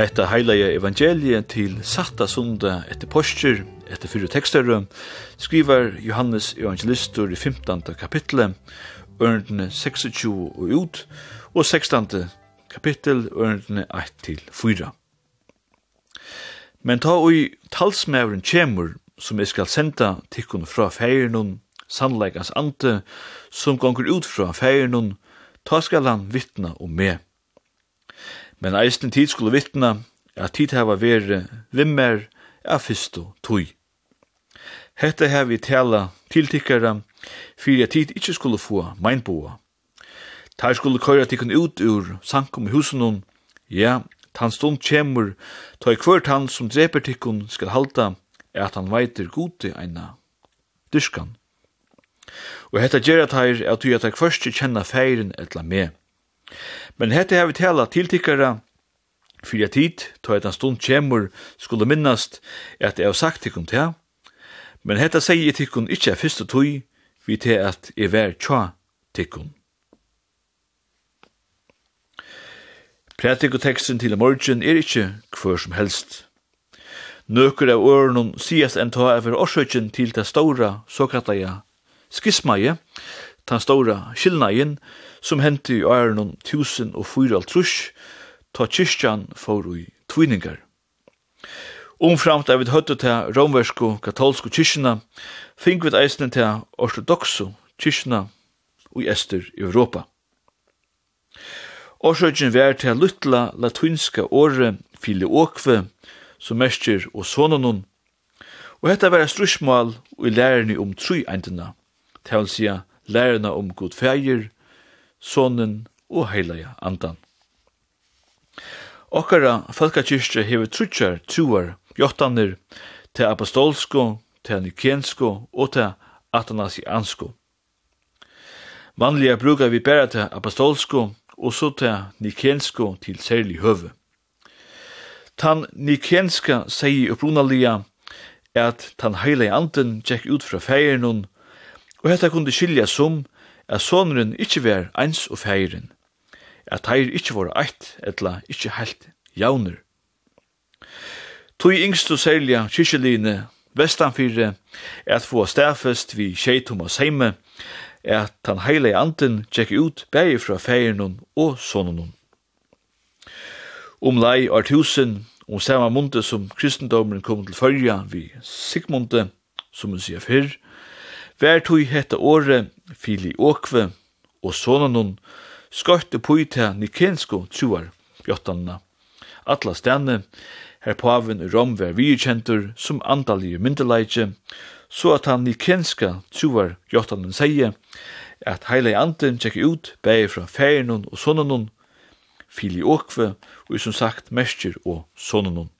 Hetta heilige evangeliet til satta sunda etter postur, etter fyrre tekster, skriver Johannes evangelistur i 15. kapitlet, ørendene 26 og ut, og 16. kapittel, ørendene 1 til 4. Men ta ui talsmævren kjemur, som jeg skal senda tikkun fra feirnun, sannleikans ante, som gonger ut fra feirnun, ta skal han vittna om meg men eisen tid skulle vittna at tid hava vere vimmer av fyrstu tui. Hetta hef vi tala tiltikkara fyrir at tid ikkje skulle få meinboa. Tar skulle køyra tikkun ut ur sankum i husunum, ja, tan stund kjemur, ta i kvart han som dreper tikkun skal halda er at han veiter gode eina dyrskan. Og hetta gjerra tær at du at jeg først kjenna feiren etla med. Men hette har vi tala tiltikkara fyrir tid, ta et en stund kjemur skulle minnast at jeg har sagt tikkum til men hetta sier tikkum ikkje er fyrste tog vi til at jeg vær tja tikkum. Prætikoteksten til morgen er ikkje hver som helst. Nøkker av ørnum sies enn ta over årsøkjen til det stora såkallaja skismaje, den store skillnaden som hendte i åren 1004 ta kyrkjan for i tvinningar. Omframt er vi høttet til romversko katolsko kyrkjana, fink vi eisne til ortodoxo kyrkjana i ester i Europa. Årsøkjen vær til luttla latinska åre fili åkve, som mestjer og sononon, og hetta var et strusmål i lærerne om tru trøyendina, til å lærerne om god feir, sonen og heilige andan. Okkara folkekirkje hever trutjar, truar, jottaner til apostolsko, til nikensko og til atanasiansko. Vanliga brukar vi bæra til apostolsko og så til nikensko til særlig høve. Tan nikenska sier upprunalia at tan heilige anden tjekk ut fra feiren Og hetta kunde skilja som at sonuren ikkje var eins og feiren, at heir ikkje var eitt, etla ikkje heilt jauner. Tui yngstu selja kyrkjeline vestanfyrre er at få stafest vi tjei Thomas heime, er at han heile anden tjekk ut bægi fra feiren og sonunun. Om lei år tusen, om samme munte som kristendomen kom til fyrja vi Sigmunde, som hun sier fyrr, Vær tog hette året fili åkve og sonen hon skøytte poita nikensko tjuar bjottanna. Atla stjerne, her paven i Rom var virkjentur som andalige myndeleitje, så at han nikenska tjuar bjottanen sier at heile anden tjekke ut bæg fra færen og sonen fili åkve og som sagt mestjer og sonen hon.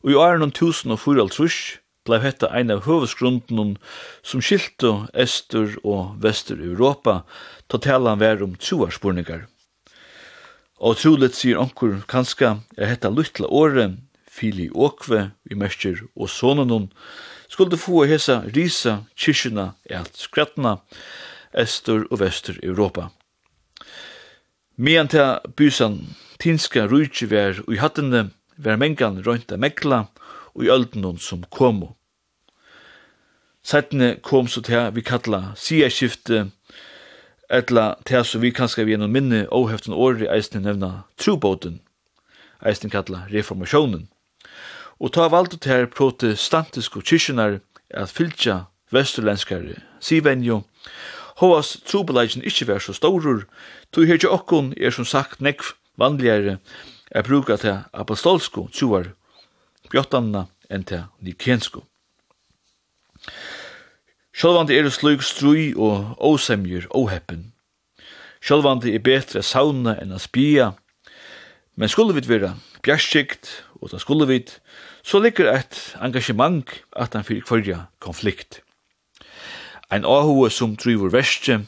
Og i åren 1054 blei hetta ein av høvesgrunden som skilte Estur og Vester Europa, ta talan vær om troarspurningar. Og troligt sier onkur kanska er hetta luttla åre, fili åkve, vi mersker og sonen skulle få hesa risa kyrkjena eit skrattna, Estur og Vester Europa. Mian til bysan tinska rujtjivær og ui hattene, vær mengan røynta mekla, og i öldnun som komo. Sættene kom så til vi kalla sia skifte, etla til så vi kanskje vi gjennom minne og heften året nevna trobåten, eisne kalla reformasjonen. Og ta valgt til protestantiske kyrkjenar at fylgja vesturlenskare sivenjo, Hoas trobeleisen ikkje vær så storur, tog herkje okkon er som sagt nekv vanligare er bruka til apostolsko tjuar bjottanna enn til nikensko. Sjølvandi er slug strui og ósemjur åheppen. Sjølvandi er betre sauna enn a spia, men skulle vi vera bjarskikt, og ta skulle vi, så ligger eit engasjement at han fyrir kvarja konflikt. Ein ahue som drivur verste,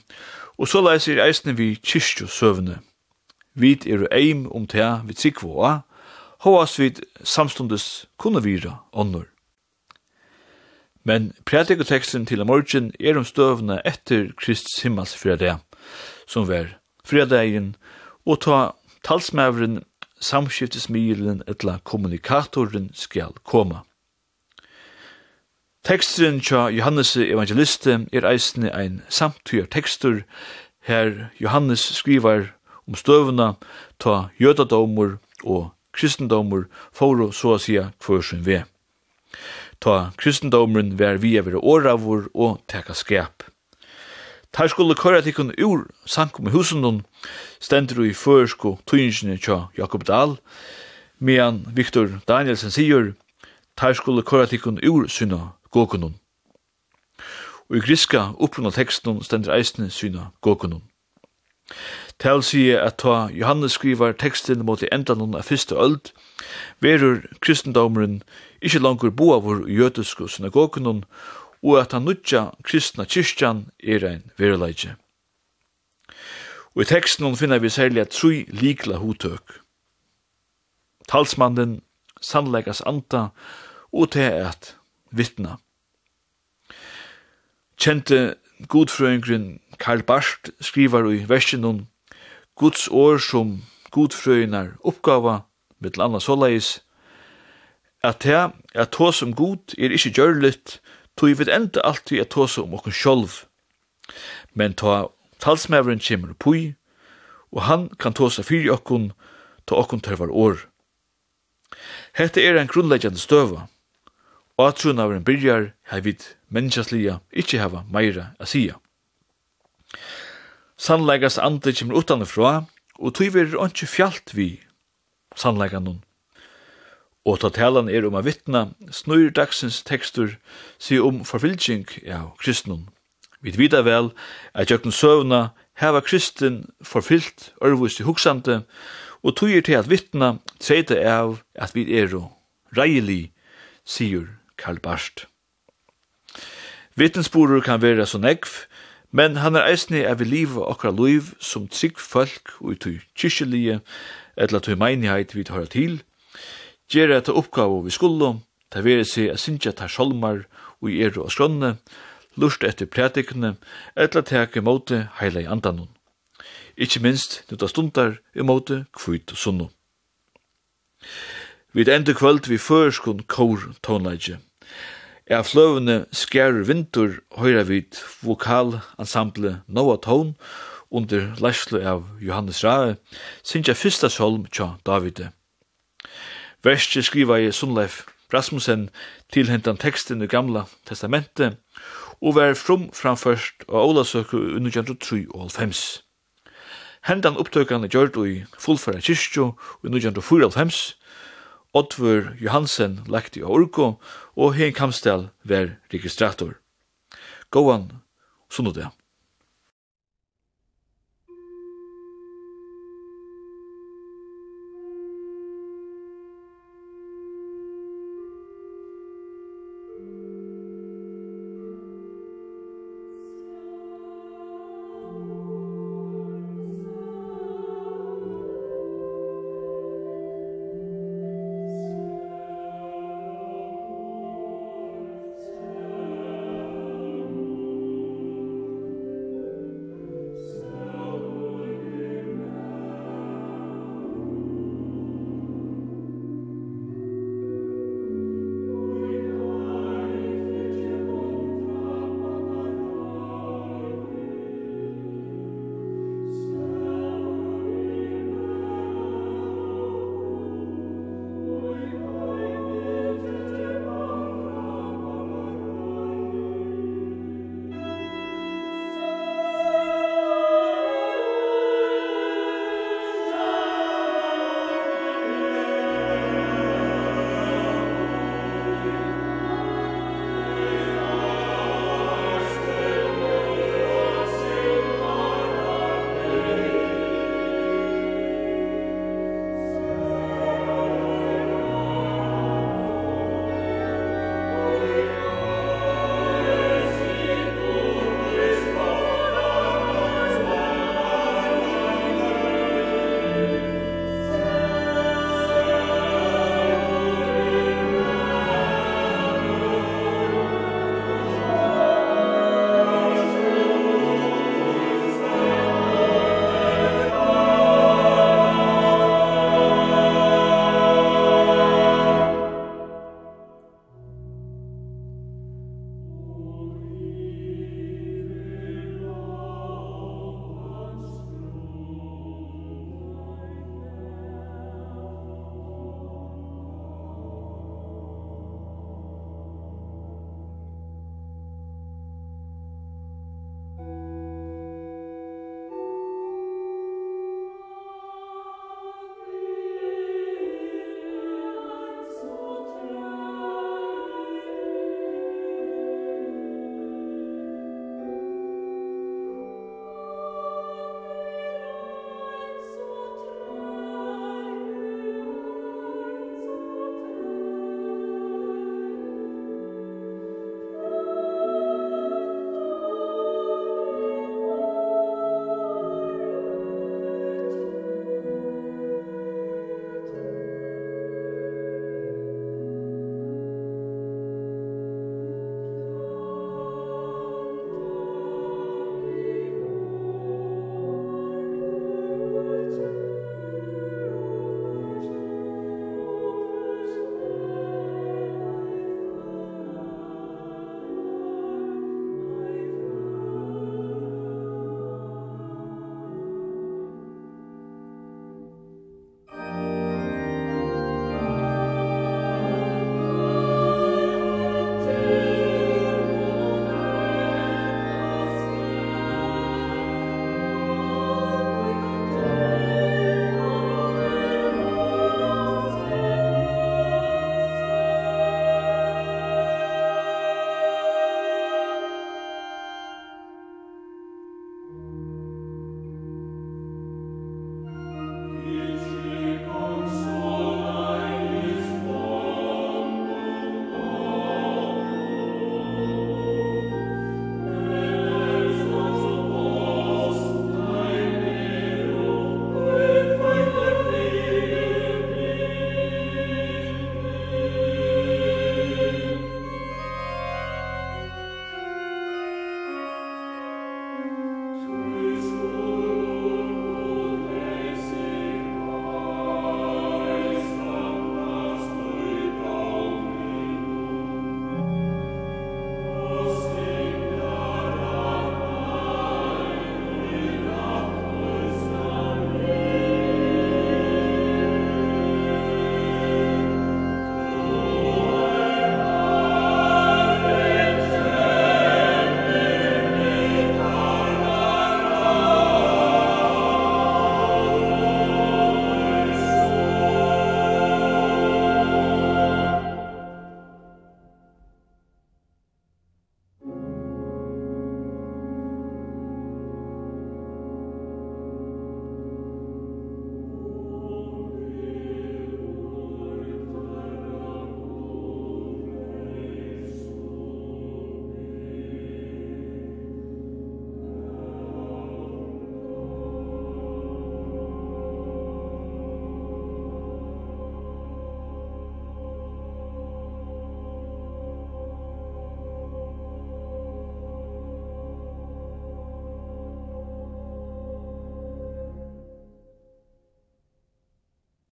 og så leiser eisne vi kyrkjo søvne. Vit er eim om tega vi tryggvoa, hoas vi samstundes kunne vira onnur. Men predikoteksten til morgen er om støvne etter Krists himmels fredag, som var fredagen, og ta talsmævren, samskiftesmilen etla kommunikatoren skal koma. Teksten tja Johannes evangeliste er eisne ein samtyr tekstur, her Johannes skrivar om støvna, ta jødadomur og kristendomur, for så å sia kvørsen ved ta kristendomren ver vi over åravur og teka skap. Ta skulle køyra tikkun ur sankum i husundun, stendur i førsko tøyinsjene tja Jakob Dahl, medan Viktor Danielsen sier, ta skulle køyra tikkun ur syna gokunun. Og i griska upprunna teksten stendur eisne syna gokunun. Tal sige at ta Johannes skrivar teksten mot i endan av fyrste öld, verur kristendomren ikkje langur boavur jødisku synagogunum, og at han nutja kristna kyrkjan er ein verileitje. Og i teksten finner vi særlig troi likla hotøk. Talsmannen, sannleggas anda, og til at vittna. Kjente godfrøyngren Karl Barst skriver i versen Guds år som godfrøynar oppgava, mittel anna såleis, at det er tås som god er ikkje gjørligt, tog vi enda alltid at tås som okken sjolv. Men ta talsmæveren kjemur pui, og han kan tåsa fyrir okkun, ta okkun tørvar år. Hette er en grunnleggjande støva, og at truna av en byrjar hei vid menneskasliga ikkje hava meira a sia. Sannleggast andre kjemur utanifra, og tog vi er ikke fjallt vi sannleggan Og ta talan er om a vittna, snur dagsins tekstur, si om forfylging av kristnum. Vi vita vel at jøkken søvna heva kristin forfyllt ørvusti hugsande, og tugir til at vittna treite av at vi er reili, sier Karl Barst. Vittnesborur kan være så negv, men han er eisne av vi liv og okra liv som trygg folk og i tog kyrkjelige, etla tog meinigheit vi tar til, Gjera ta oppgave vi skulle, ta vere seg a sinja ta sjalmar og i eru og skrønne, lust etter prædikene, etla teke måte heila i andanun. Ikki minst nuta stundar i måte kvitt og sunnu. Vi enda kvöld vi førskun kor tonleidje. Er fløvene skjærer vintur høyra vid vokalensemble Noah Tone under leislu av Johannes Rae, sinja fyrsta solm tja Davide. Verste skriva i Sundleif Rasmussen til hentan teksten i gamla testamentet og var frum framførst av Olasøku under 1903 og 1905. Hentan upptøkan er gjørt i fullfæra kyrkjo i 1994, Oddvur Johansen lagt i Orko, og Hein Kamstel var registrator. Gåan, sånn det.